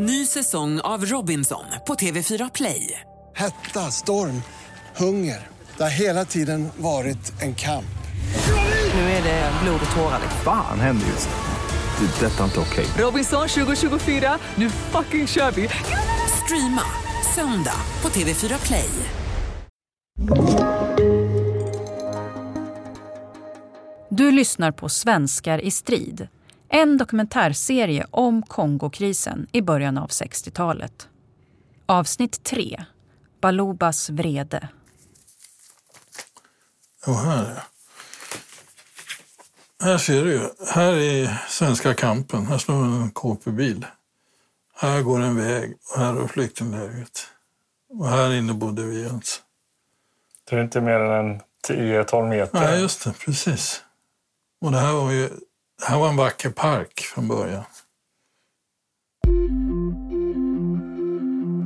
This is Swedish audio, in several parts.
Ny säsong av Robinson på TV4 Play. Hetta, storm, hunger. Det har hela tiden varit en kamp. Nu är det blod och tårar. Fan händer just nu. Det. är Detta är inte okej. Robinson 2024, nu fucking kör vi! Streama söndag på TV4 Play. Du lyssnar på Svenskar i strid. En dokumentärserie om Kongokrisen i början av 60-talet. Avsnitt 3. Balobas vrede. Och här, här ser du ju. Här är svenska kampen. Här står en KP-bil. Här går en väg och här har flyktinglägret. Och här inne bodde vi ens. Det är inte mer än en 10-12 meter. Nej, just det. Precis. Och det här var ju det här var en vacker park från början.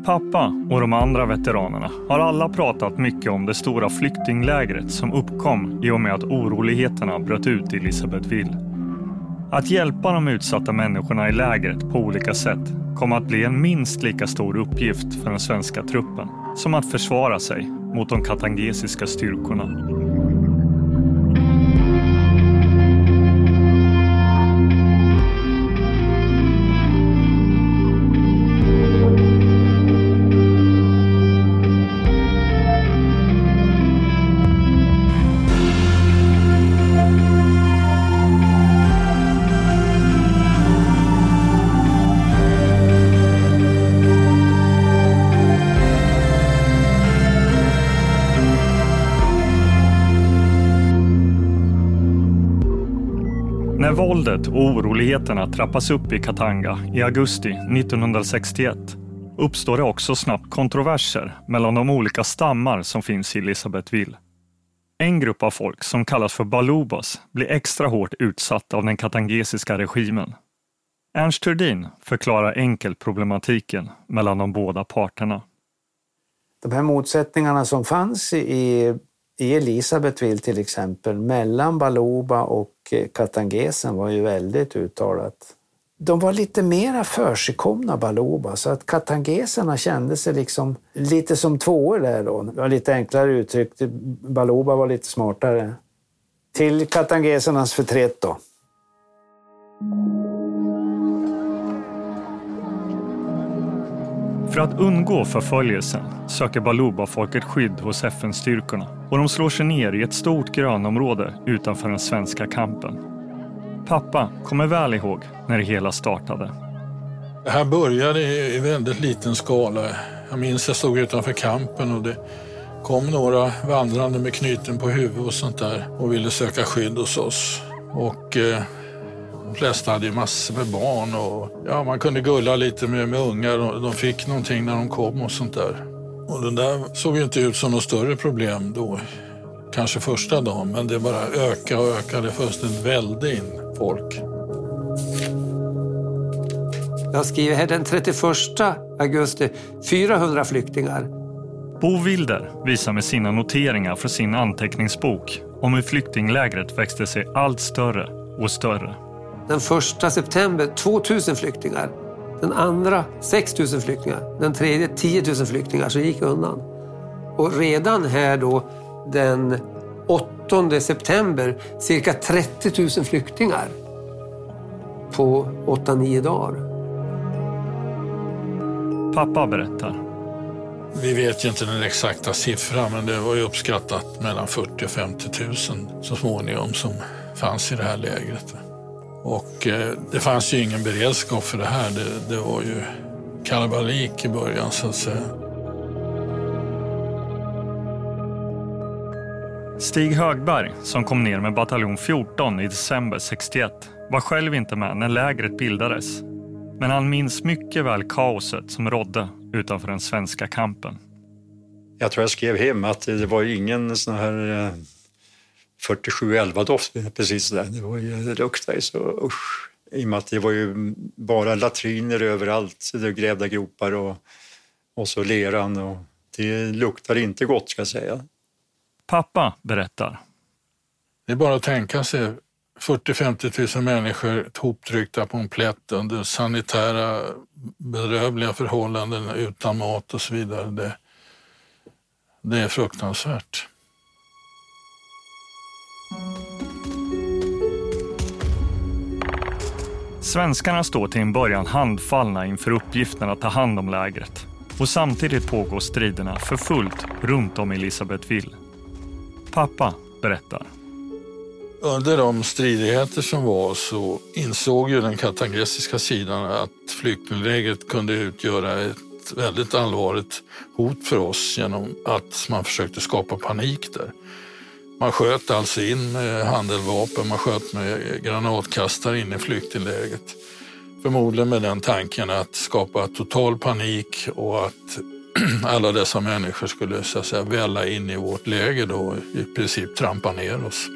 Pappa och de andra veteranerna har alla pratat mycket om det stora flyktinglägret som uppkom i och med att oroligheterna bröt ut i Elisabethville. Att hjälpa de utsatta människorna i lägret på olika sätt kom att bli en minst lika stor uppgift för den svenska truppen som att försvara sig mot de katangesiska styrkorna. Våldet och oroligheterna trappas upp i Katanga i augusti 1961 uppstår det också snabbt kontroverser mellan de olika stammar som finns i Elisabethville. En grupp av folk som kallas för balubas blir extra hårt utsatt av den katangesiska regimen. Ernst Turdin förklarar enkelt problematiken mellan de båda parterna. De här motsättningarna som fanns i i Elisabethville till exempel, mellan Baluba och katangesen var ju väldigt uttalat. De var lite mera försigkomna baloba så att katangeserna kände sig liksom lite som tvåor där då. Det var lite enklare uttryckt. Baloba var lite smartare. Till katangesernas förtret då. För att undgå förföljelsen söker Baluba-folket skydd hos FN-styrkorna och de slår sig ner i ett stort grönområde utanför den svenska kampen. Pappa kommer väl ihåg när det hela startade. Det här började i väldigt liten skala. Jag minns jag stod utanför kampen och det kom några vandrande med knyten på huvudet och sånt där och ville söka skydd hos oss. Och eh, de flesta hade ju massor med barn och ja, man kunde gulla lite med, med ungar och de fick någonting när de kom och sånt där. Och det där såg ju inte ut som något större problem då, kanske första dagen, men det bara ökade och ökade fullständigt välde in folk. Jag skriver här den 31 augusti 400 flyktingar. Bo Wilder visar med sina noteringar från sin anteckningsbok om hur flyktinglägret växte sig allt större och större. Den första september 2000 flyktingar. Den andra 6 000 flyktingar. Den tredje 10 000 flyktingar som gick undan. Och redan här då den 8 september cirka 30 000 flyktingar på 8-9 dagar. Pappa berättar. Vi vet ju inte den exakta siffran men det var ju uppskattat mellan 40 och 50 000 så småningom som fanns i det här lägret. Och eh, det fanns ju ingen beredskap för det här. Det, det var ju kalabalik i början så att säga. Stig Högberg, som kom ner med bataljon 14 i december 61, var själv inte med när lägret bildades. Men han minns mycket väl kaoset som rådde utanför den svenska kampen. Jag tror jag skrev hem att det var ingen sån här 4711-doft precis där. Det, var ju, det luktade så usch. I och med att det var ju bara latriner överallt, det grävda gropar och, och så leran. Och det luktade inte gott ska jag säga. Pappa berättar. Det är bara att tänka sig 40-50 000 människor hoptryckta på en plätt under sanitära bedrövliga förhållanden utan mat och så vidare. Det, det är fruktansvärt. Svenskarna står till en början handfallna inför uppgiften att ta hand om lägret. Och samtidigt pågår striderna för fullt runt om Elisabethville. Pappa berättar. Under de stridigheter som var så insåg ju den katangresiska sidan att flyktinglägret kunde utgöra ett väldigt allvarligt hot för oss genom att man försökte skapa panik där. Man sköt alltså in handeldvapen, man sköt med granatkastare in i flyktinglägret. Förmodligen med den tanken att skapa total panik och att alla dessa människor skulle så att säga välla in i vårt läger då och i princip trampa ner oss.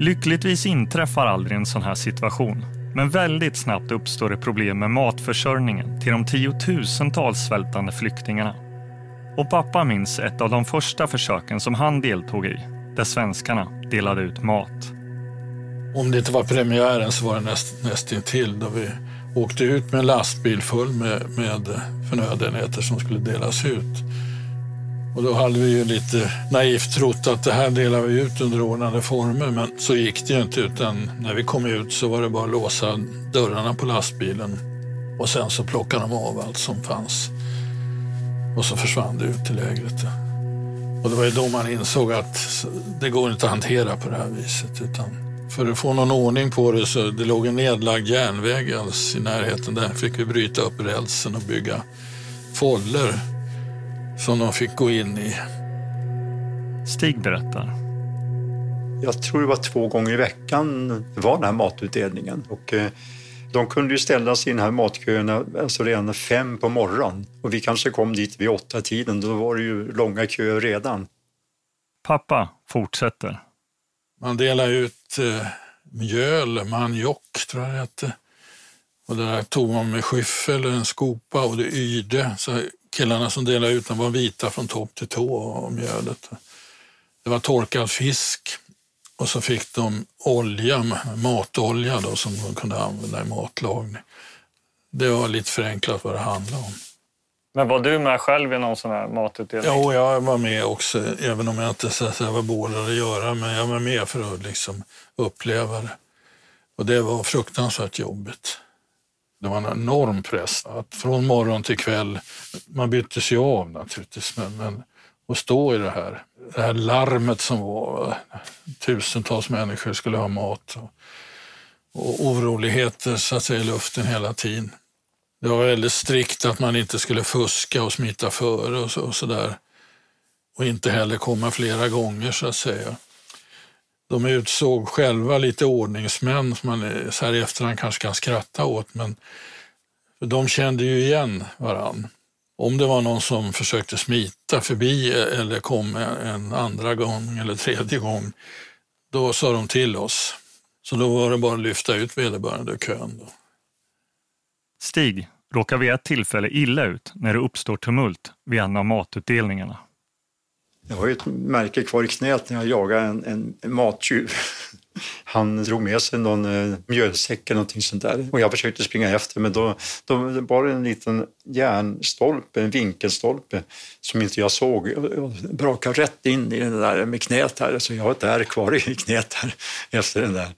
Lyckligtvis inträffar aldrig en sån här situation. Men väldigt snabbt uppstår det problem med matförsörjningen till de tiotusentals svältande flyktingarna. Och pappa minns ett av de första försöken som han deltog i, där svenskarna delade ut mat. Om det inte var premiären så var det näst, nästintill då vi åkte ut med en lastbil full med, med förnödenheter som skulle delas ut. Och då hade vi ju lite naivt trott att det här delar vi ut under ordnade former, men så gick det ju inte utan när vi kom ut så var det bara att låsa dörrarna på lastbilen och sen så plockade de av allt som fanns. Och så försvann det ut till lägret. Och det var ju då man insåg att det går inte att hantera på det här viset utan för att få någon ordning på det så det låg en nedlagd järnväg alls i närheten. Där fick vi bryta upp rälsen och bygga foller som de fick gå in i. Stig berättar. Jag tror det var två gånger i veckan var den här matutdelningen. Och, eh, de kunde ju ställa sig i den här matköerna alltså redan fem på morgonen. Och vi kanske kom dit vid åtta tiden. Då var det ju långa köer redan. Pappa fortsätter. Man delade ut eh, mjöl, maniok tror jag det hette. Och det där tog man med skyffel, en skopa och det yrde. Så killarna som delade ut den var vita från topp till tå och mjölet. Det var torkad fisk och så fick de olja, matolja då, som de kunde använda i matlagning. Det var lite förenklat vad det handlade om. Men var du med själv i någon sån här matutdelning? Jo, jag var med också, även om jag inte så att säga, var bådad att göra, men jag var med för att liksom uppleva det. Och det var fruktansvärt jobbigt. Det var en enorm press. Att från morgon till kväll, man bytte sig av naturligtvis, men, men att stå i det här, det här larmet som var, eh, tusentals människor skulle ha mat och, och oroligheter så att säga, i luften hela tiden. Det var väldigt strikt att man inte skulle fuska och smita före och, så, och sådär. Och inte heller komma flera gånger så att säga. De utsåg själva lite ordningsmän som man eh, så här i efterhand kanske kan skratta åt, men de kände ju igen varann. Om det var någon som försökte smita förbi eh, eller kom eh, en andra gång eller tredje gång, då sa de till oss. Så då var det bara att lyfta ut vederbörande ur kön. Då. Stig råkar vid ett tillfälle illa ut när det uppstår tumult vid en av matutdelningarna. Jag har ju ett märke kvar i knät när jag jagade en, en mattjuv. Han drog med sig någon eh, mjölsäck eller någonting sånt där och jag försökte springa efter men då, då var det en liten järnstolpe, en vinkelstolpe som inte jag såg. Jag brakade rätt in i den där med knät här så jag har ett ärr kvar i knät här efter den där.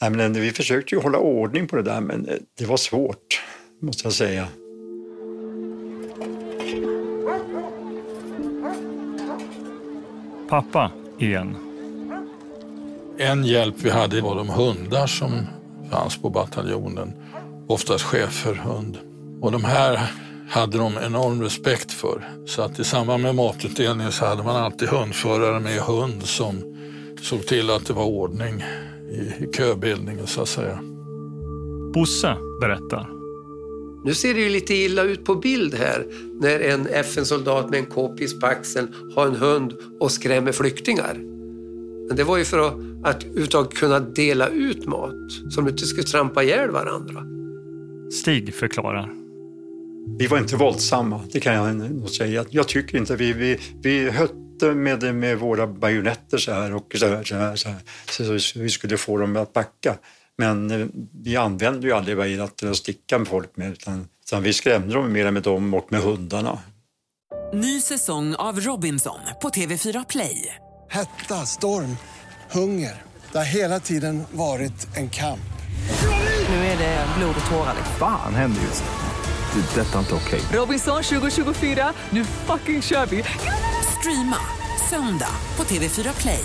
Nej, men eh, vi försökte ju hålla ordning på det där men eh, det var svårt måste jag säga. Pappa igen. En hjälp vi hade var de hundar som fanns på bataljonen. Oftast schäferhund. Och de här hade de enorm respekt för. Så att i samband med matutdelningen så hade man alltid hundförare med hund som såg till att det var ordning i köbildningen så att säga. Bosse berättar. Nu ser det ju lite illa ut på bild här när en FN-soldat med en k-pist på axeln har en hund och skrämmer flyktingar. Men det var ju för att, att utav kunna dela ut mat, som inte skulle trampa ihjäl varandra. Stig förklarar. Vi var inte våldsamma, det kan jag nog säga. Jag tycker inte vi, vi, vi med, med våra bajonetter så här och så här, så här, så här så, så vi skulle få dem att backa. Men eh, vi använde ju aldrig bajonetter att sticka med folk med utan, utan vi skrämde dem mer med dem och med hundarna. Ny säsong av Robinson på TV4 Play. Hetta, storm, hunger. Det har hela tiden varit en kamp. Nu är det blod och tårar. Fan händer just nu. Det. är Detta är inte okej. Robinson 2024, nu fucking kör vi! Streama söndag på TV4 Play.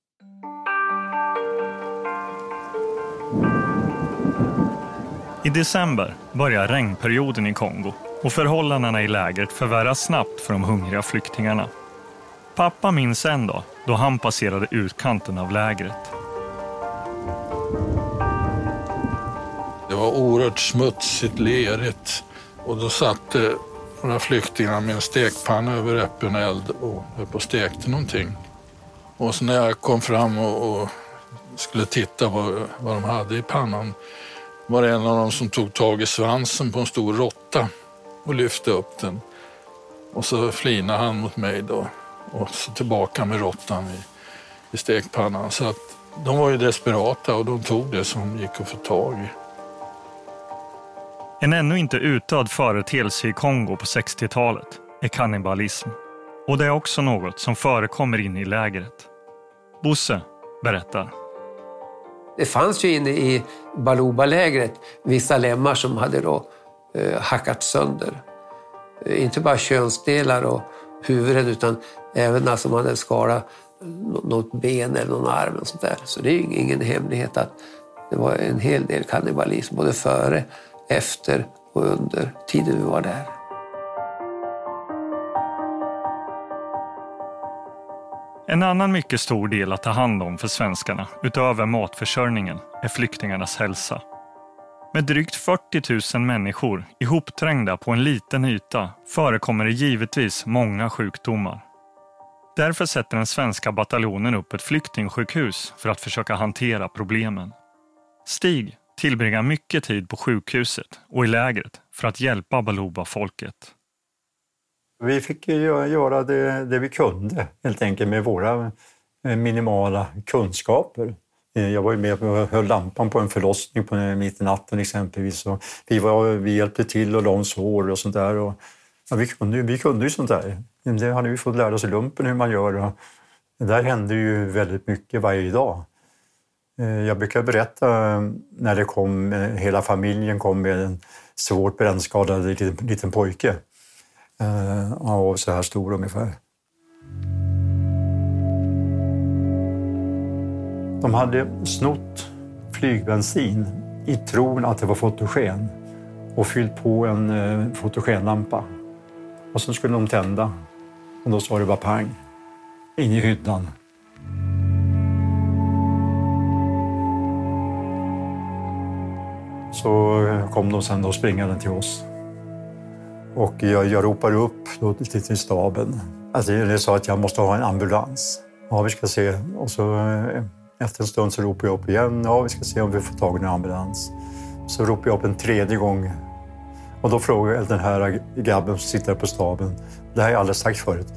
I december börjar regnperioden i Kongo och förhållandena i lägret förvärras snabbt för de hungriga flyktingarna. Pappa minns en dag då han passerade utkanten av lägret. Det var oerhört smutsigt, lerigt och då satt några flyktingar med en stekpanna över öppen eld och höll på och stekte någonting. Och så när jag kom fram och, och skulle titta vad, vad de hade i pannan var det en av dem som tog tag i svansen på en stor råtta och lyfte upp den. Och så flinade han mot mig då och så tillbaka med råttan i, i stekpannan. Så att de var ju desperata och de tog det som gick att få tag i. En ännu inte utdöd företeelse i Kongo på 60-talet är kannibalism. Och det är också något som förekommer inne i lägret. Bosse berättar. Det fanns ju inne i Baluba-lägret vissa lemmar som hade då, eh, hackat sönder. Eh, inte bara könsdelar och huvuden utan även alltså man hade skalat något ben eller någon arm. Och sånt där. Så det är ju ingen hemlighet att det var en hel del kannibalism både före, efter och under tiden vi var där. En annan mycket stor del att ta hand om för svenskarna, utöver matförsörjningen, är flyktingarnas hälsa. Med drygt 40 000 människor ihopträngda på en liten yta förekommer det givetvis många sjukdomar. Därför sätter den svenska bataljonen upp ett flyktingsjukhus för att försöka hantera problemen. Stig tillbringar mycket tid på sjukhuset och i lägret för att hjälpa Baluba-folket. Vi fick göra det, det vi kunde helt enkelt med våra eh, minimala kunskaper. Eh, jag var ju med och höll lampan på en förlossning på eh, mitt i natten exempelvis. Och vi, var, vi hjälpte till och la om sår och sånt där. Och, ja, vi, kunde, vi kunde ju sånt där. Det hade vi fått lära oss i lumpen hur man gör. Och det där hände ju väldigt mycket varje dag. Jag brukar berätta när det kom, hela familjen kom med en svårt brännskadad liten, liten pojke. Eh, ja, så här stor ungefär. De hade snott flygbensin i tron att det var fotogen och fyllt på en eh, fotogenlampa. Och så skulle de tända och då sa det bara pang in i hyddan. Så eh, kom de sen då springande till oss. Och jag, jag ropar upp då till, till staben. Alltså, jag sa att jag måste ha en ambulans. Ja, vi ska se. Och så eh, efter en stund så ropar jag upp igen. Ja, vi ska se om vi får tag i en ambulans. Så ropar jag upp en tredje gång. Och då frågar jag den här grabben som sitter på staben. Det här har jag aldrig sagt förut.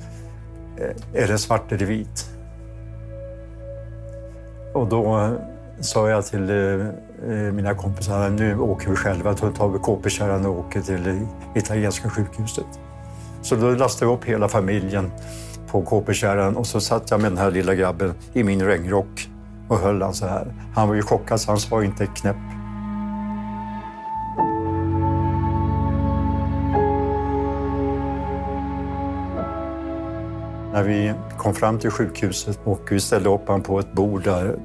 Eh, är det svart eller vit? Och då eh, sa jag till Eh, mina kompisar nu åker vi själva. Då tar vi KP-kärran och åker till italienska sjukhuset. Så då lastade vi upp hela familjen på KP-kärran och så satt jag med den här lilla grabben i min regnrock och höll han så här. Han var ju chockad så han sa inte ett knäpp. När vi kom fram till sjukhuset och vi ställde upp honom på ett bord där,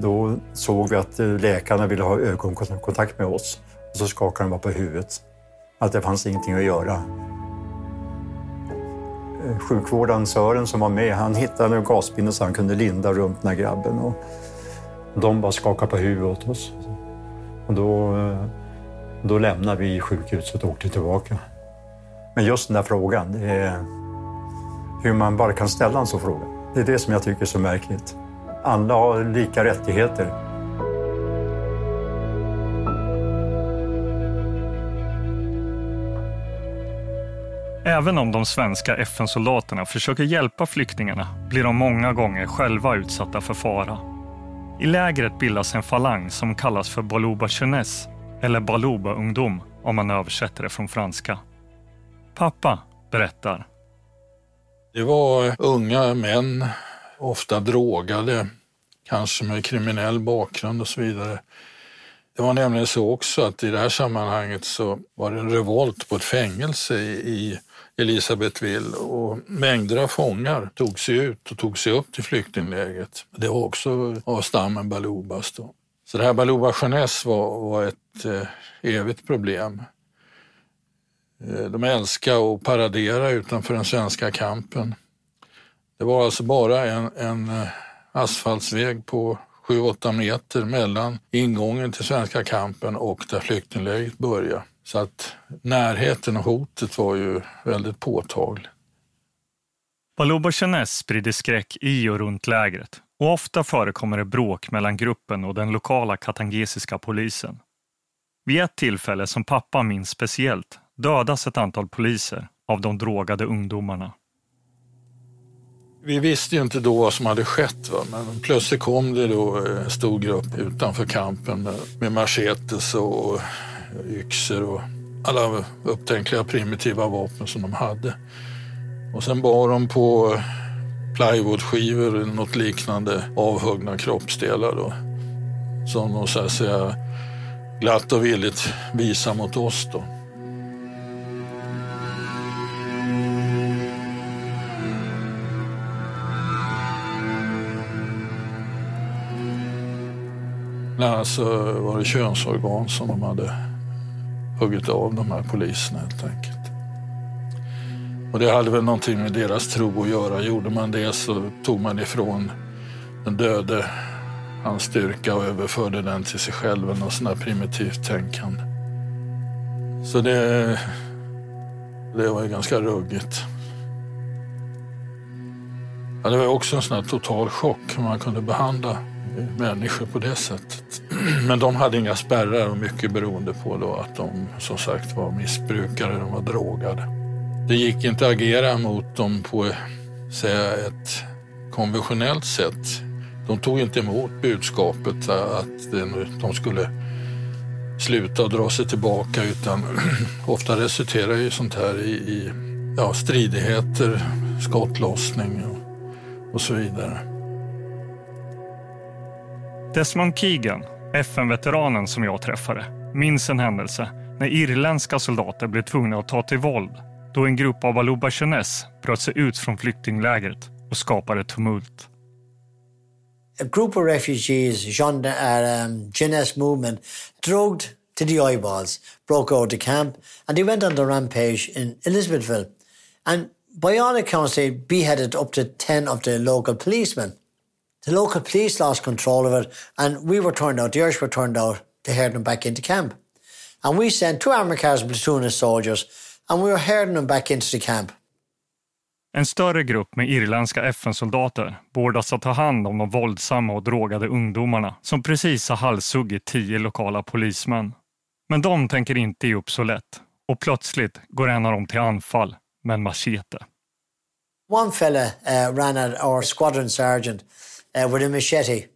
då såg vi att eh, läkarna ville ha ögonkontakt med oss. Och så skakade de bara på huvudet. Att det fanns ingenting att göra. Eh, sjukvårdaren Sören som var med, han hittade en gasbinda så han kunde linda runt den här grabben. Och de bara skakade på huvudet åt oss. Och då, eh, då lämnade vi sjukhuset och åkte tillbaka. Men just den där frågan, det är hur man bara kan ställa en sån fråga. Det är det som jag tycker är så märkligt. Alla har lika rättigheter. Även om de svenska FN-soldaterna försöker hjälpa flyktingarna blir de många gånger själva utsatta för fara. I lägret bildas en falang som kallas för Baluba Jeunesse eller Baluba ungdom om man översätter det från franska. Pappa berättar. Det var unga män, ofta drogade, kanske med kriminell bakgrund och så vidare. Det var nämligen så också att i det här sammanhanget så var det en revolt på ett fängelse i Elisabethville och mängder av fångar tog sig ut och tog sig upp till flyktinglägret. Det var också av stammen Balubas. Då. Så det här Baluba Jeunesse var, var ett eh, evigt problem. Eh, de älskade att paradera utanför den svenska kampen. Det var alltså bara en, en eh, asfaltsväg på 7-8 meter mellan ingången till svenska kampen och där flyktinglägret började. Så att närheten och hotet var ju väldigt påtagligt. Baluba Jeunesse sprider skräck i och runt lägret och ofta förekommer det bråk mellan gruppen och den lokala katangesiska polisen. Vid ett tillfälle som pappa minns speciellt dödas ett antal poliser av de drogade ungdomarna. Vi visste ju inte då vad som hade skett, va? men plötsligt kom det då en stor grupp utanför kampen med, med machetes och yxor och alla upptänkliga primitiva vapen som de hade. Och sen bar de på plywoodskivor eller något liknande avhuggna kroppsdelar då. Som de så att säga glatt och villigt visar mot oss då. Bland så var det könsorgan som de hade huggit av de här poliserna helt enkelt. Och det hade väl någonting med deras tro att göra. Gjorde man det så tog man ifrån den döde hans styrka och överförde den till sig själv. Något sånt där primitivt tänkande. Så det, det var ju ganska ruggigt. Ja, det var också en sån här total chock hur man kunde behandla människor på det sättet. Men de hade inga spärrar och mycket beroende på då att de som sagt var missbrukare, de var drogade. Det gick inte att agera mot dem på säga, ett konventionellt sätt. De tog inte emot budskapet att de skulle sluta och dra sig tillbaka utan ofta resulterar ju sånt här i, i ja, stridigheter, skottlossning och, och så vidare. Desmond Keegan, FN-veteranen som jag träffade, minns en händelse när irländska soldater blev tvungna att ta till våld då en grupp av aluba Jeunesse bröt sig ut från flyktinglägret och skapade tumult. A group of refugees, Jean, uh, um, Jeunesse movement, drugged to the eyeballs, broke out the camp, and they went on the rampage in Elizabethville. And by all accounts, they beheaded up to 10 of the local policemen. The local police lost control of it, and we were turned out, the Irish were turned out to herd them back into camp. And we sent two armoured cars and platoon of soldiers, and we were herding them back into the camp. En större grupp med irländska FN-soldater beordras att ta hand om de våldsamma och drogade ungdomarna som precis har halshuggit tio lokala polismän. Men de tänker inte ge upp så lätt och plötsligt går en av dem till anfall med en machete. One fella uh, ran at our squadron sergeant uh, with a machete.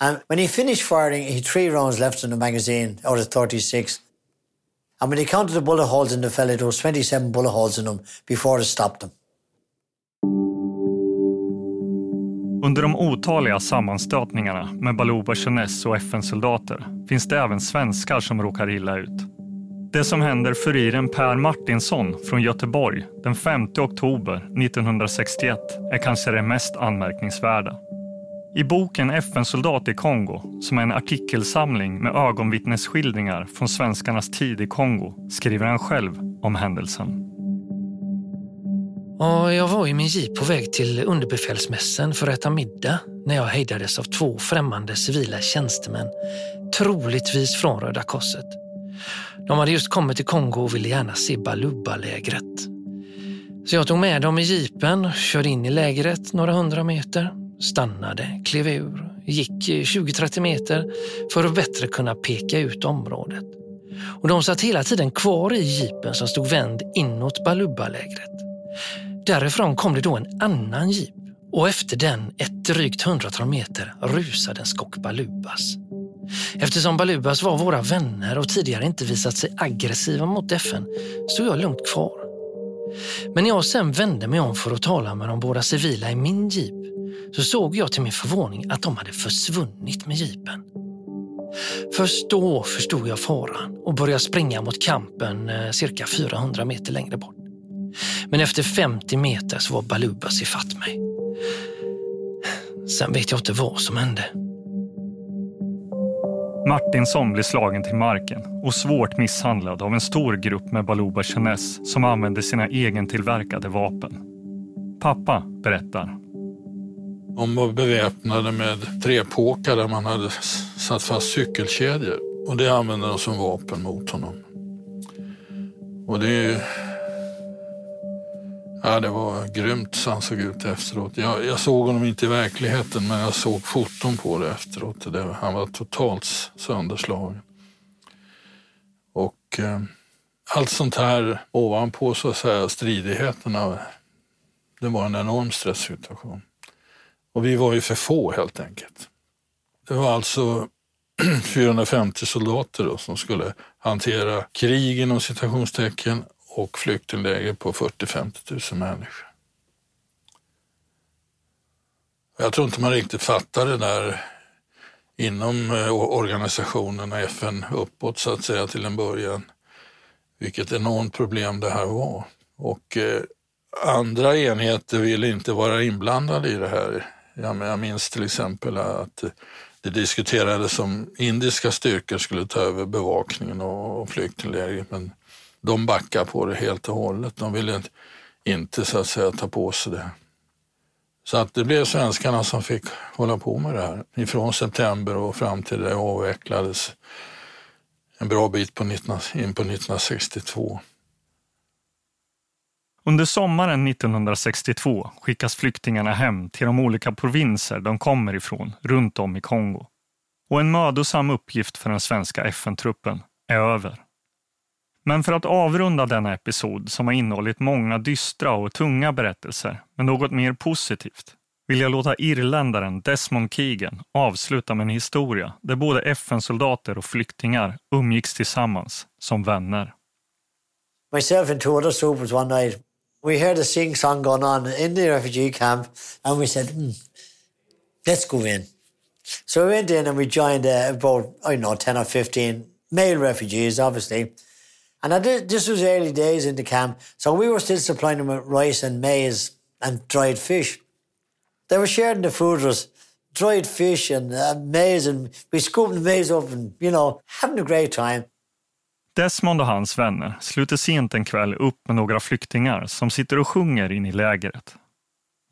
And when he finished firing, he had three rounds left in the magazine out of 36. And when he counted the bullet holes in the fella, there was 27 bullet holes in him before it stopped him. Under de otaliga sammanstötningarna med Baluba Jeunesse och FN-soldater finns det även svenskar som råkar illa ut. Det som händer furiren Per Martinsson från Göteborg den 5 oktober 1961 är kanske det mest anmärkningsvärda. I boken FN-soldat i Kongo, som är en artikelsamling med ögonvittnesskildringar från svenskarnas tid i Kongo, skriver han själv om händelsen. Och jag var i min jeep på väg till underbefälsmässen för att äta middag när jag hejdades av två främmande civila tjänstemän, troligtvis från Röda Korset. De hade just kommit till Kongo och ville gärna se Baluba-lägret. Så jag tog med dem i jeepen, och körde in i lägret några hundra meter, stannade, klev ur, gick 20-30 meter för att bättre kunna peka ut området. Och de satt hela tiden kvar i jeepen som stod vänd inåt Baluba-lägret. Därifrån kom det då en annan jeep och efter den ett drygt hundratal meter rusade en skock Balubas. Eftersom Balubas var våra vänner och tidigare inte visat sig aggressiva mot FN stod jag lugnt kvar. Men när jag sen vände mig om för att tala med de båda civila i min jeep så såg jag till min förvåning att de hade försvunnit med jeepen. Först då förstod jag faran och började springa mot kampen eh, cirka 400 meter längre bort. Men efter 50 meter så var Balubas ifatt mig. Sen vet jag inte vad som hände. Martinsson blir slagen till marken och svårt misshandlad av en stor grupp med Baluba Chenes som använde sina egentillverkade vapen. Pappa berättar. De var beväpnade med trepåkar där man hade satt fast cykelkedjor och det använde de som vapen mot honom. Och det Ja, det var grymt så han såg ut efteråt. Jag, jag, såg honom inte i verkligheten, men jag såg foton på det efteråt. Det, han var totalt sönderslagen. Och eh, allt sånt här ovanpå så att säga stridigheterna, det var en enorm stresssituation. Och vi var ju för få helt enkelt. Det var alltså 450 soldater då, som skulle hantera krig inom citationstecken och flyktingläger på 40-50 000 människor. Jag tror inte man riktigt fattar det där inom eh, organisationerna, FN uppåt så att säga till en början, vilket enormt problem det här var. Och eh, andra enheter ville inte vara inblandade i det här. Jag minns till exempel att det diskuterades om indiska styrkor skulle ta över bevakningen och flyktinglägret, men de backade på det helt och hållet. De ville inte så att säga ta på sig det. Så att det blev svenskarna som fick hålla på med det här ifrån september och fram till det avvecklades en bra bit på 19, in på 1962. Under sommaren 1962 skickas flyktingarna hem till de olika provinser de kommer ifrån runt om i Kongo. Och en mödosam uppgift för den svenska FN-truppen är över. Men för att avrunda denna episod som har innehållit många dystra och tunga berättelser med något mer positivt vill jag låta irländaren Desmond Keegan avsluta med en historia där både FN-soldater och flyktingar umgicks tillsammans som vänner. Myself and two other soldiers one night, we heard a sing song going on in the refugee camp and we said, mm, let's go in. So we went in and we joined uh, about, I don't know, 10 or 15 male refugees, obviously. And did, this was early days in the camp, so we were still supplying them with rice and maize and dried fish. They were sharing the food with us, dried fish and uh, maize, and we scooped the maize up and, you know, having a great time. Desmond och hans vänner sluter sent en kväll upp med några flyktingar som sitter och sjunger in i lägret.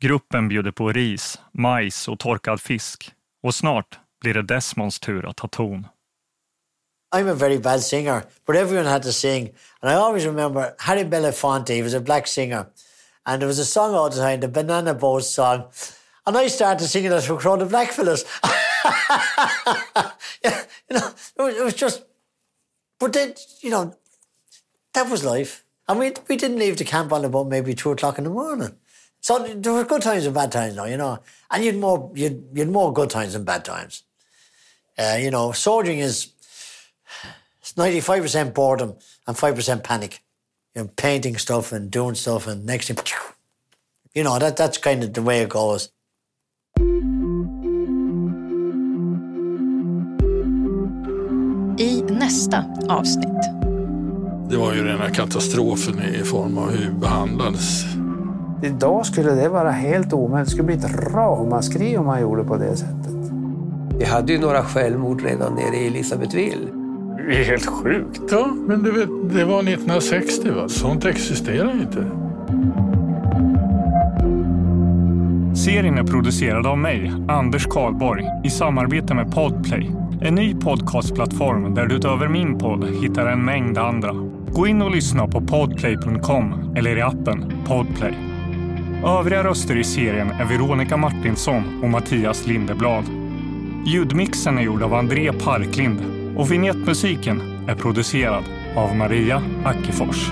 Gruppen bjuder på ris, majs och torkad fisk och snart blir det Desmonds tur att ta ton. I'm a very bad singer, but everyone had to sing. And I always remember Harry Belafonte, he was a black singer. And there was a song all the time, the Banana Boat song. And I started singing it for a crowd of black fellas. yeah, you know, it was, it was, just, but then, you know, that was life. And we, we didn't leave the camp on about maybe two o'clock in the morning. So there were good times and bad times now, you know. And you'd more, you'd, you'd more good times than bad times. Uh, you know, soldiering is it's 95% boredom and 5% panic. You know, painting stuff and doing stuff and next thing, you know, that, that's kind of the way it goes. Nästa avsnitt. Det var ju rena katastrofen i form av hur vi behandlades. Idag skulle det vara helt omöjligt. Det skulle bli ett ramaskri om man gjorde på det sättet. Vi hade ju några självmord redan nere i Elisabethville. Det är helt sjukt. Ja, men du vet, det var 1960. Va? Sånt existerar inte. Serien är producerad av mig, Anders Karlborg, i samarbete med Podplay. En ny podcastplattform där du utöver min podd hittar en mängd andra. Gå in och lyssna på podplay.com eller i appen Podplay. Övriga röster i serien är Veronica Martinsson och Mattias Lindeblad. Ljudmixen är gjord av André Parklind och vignettmusiken är producerad av Maria Ackefors.